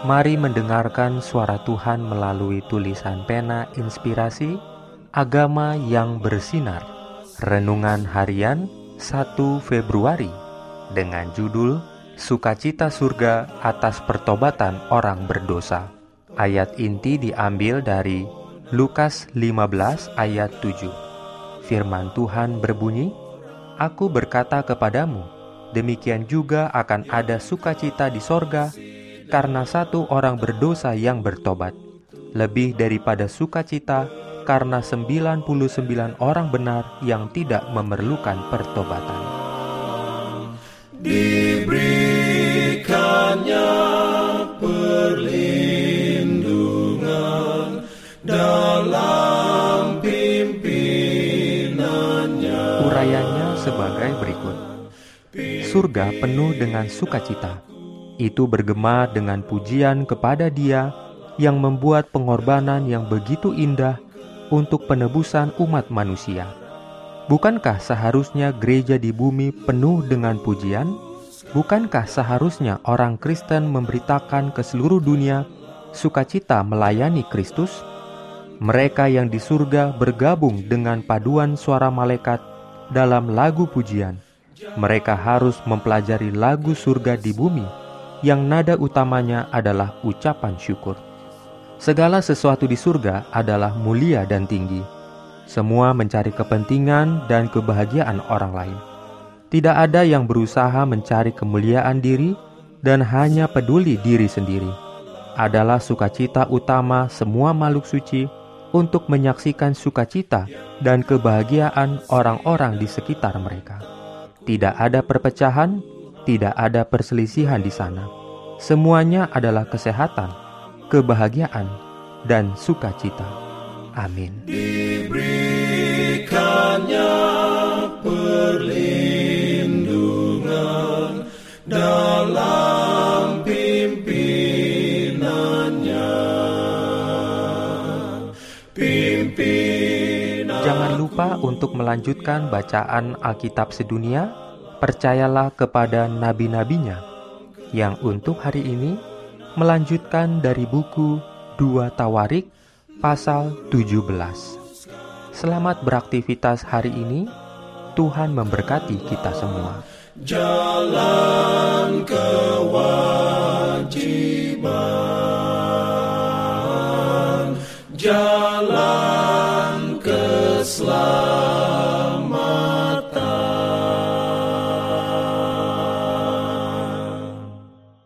Mari mendengarkan suara Tuhan melalui tulisan pena inspirasi Agama yang bersinar Renungan harian 1 Februari Dengan judul Sukacita surga atas pertobatan orang berdosa. Ayat inti diambil dari Lukas 15 ayat 7 Firman Tuhan berbunyi Aku berkata kepadamu Demikian juga akan ada sukacita di sorga karena satu orang berdosa yang bertobat, lebih daripada sukacita karena 99 orang benar yang tidak memerlukan pertobatan. Diberikannya perlindungan dalam pimpinannya. Urayanya sebagai berikut. Surga penuh dengan sukacita itu bergema dengan pujian kepada Dia yang membuat pengorbanan yang begitu indah untuk penebusan umat manusia. Bukankah seharusnya gereja di bumi penuh dengan pujian? Bukankah seharusnya orang Kristen memberitakan ke seluruh dunia sukacita melayani Kristus? Mereka yang di surga bergabung dengan paduan suara malaikat dalam lagu pujian. Mereka harus mempelajari lagu surga di bumi yang nada utamanya adalah ucapan syukur. Segala sesuatu di surga adalah mulia dan tinggi. Semua mencari kepentingan dan kebahagiaan orang lain. Tidak ada yang berusaha mencari kemuliaan diri dan hanya peduli diri sendiri. Adalah sukacita utama semua makhluk suci untuk menyaksikan sukacita dan kebahagiaan orang-orang di sekitar mereka. Tidak ada perpecahan, tidak ada perselisihan di sana. Semuanya adalah kesehatan, kebahagiaan, dan sukacita. Amin. Diberikannya perlindungan dalam pimpinannya. Pimpinan Jangan lupa untuk melanjutkan bacaan Alkitab sedunia percayalah kepada nabi-nabinya yang untuk hari ini melanjutkan dari buku 2 Tawarik pasal 17. Selamat beraktivitas hari ini. Tuhan memberkati kita semua. Jalan kewajiban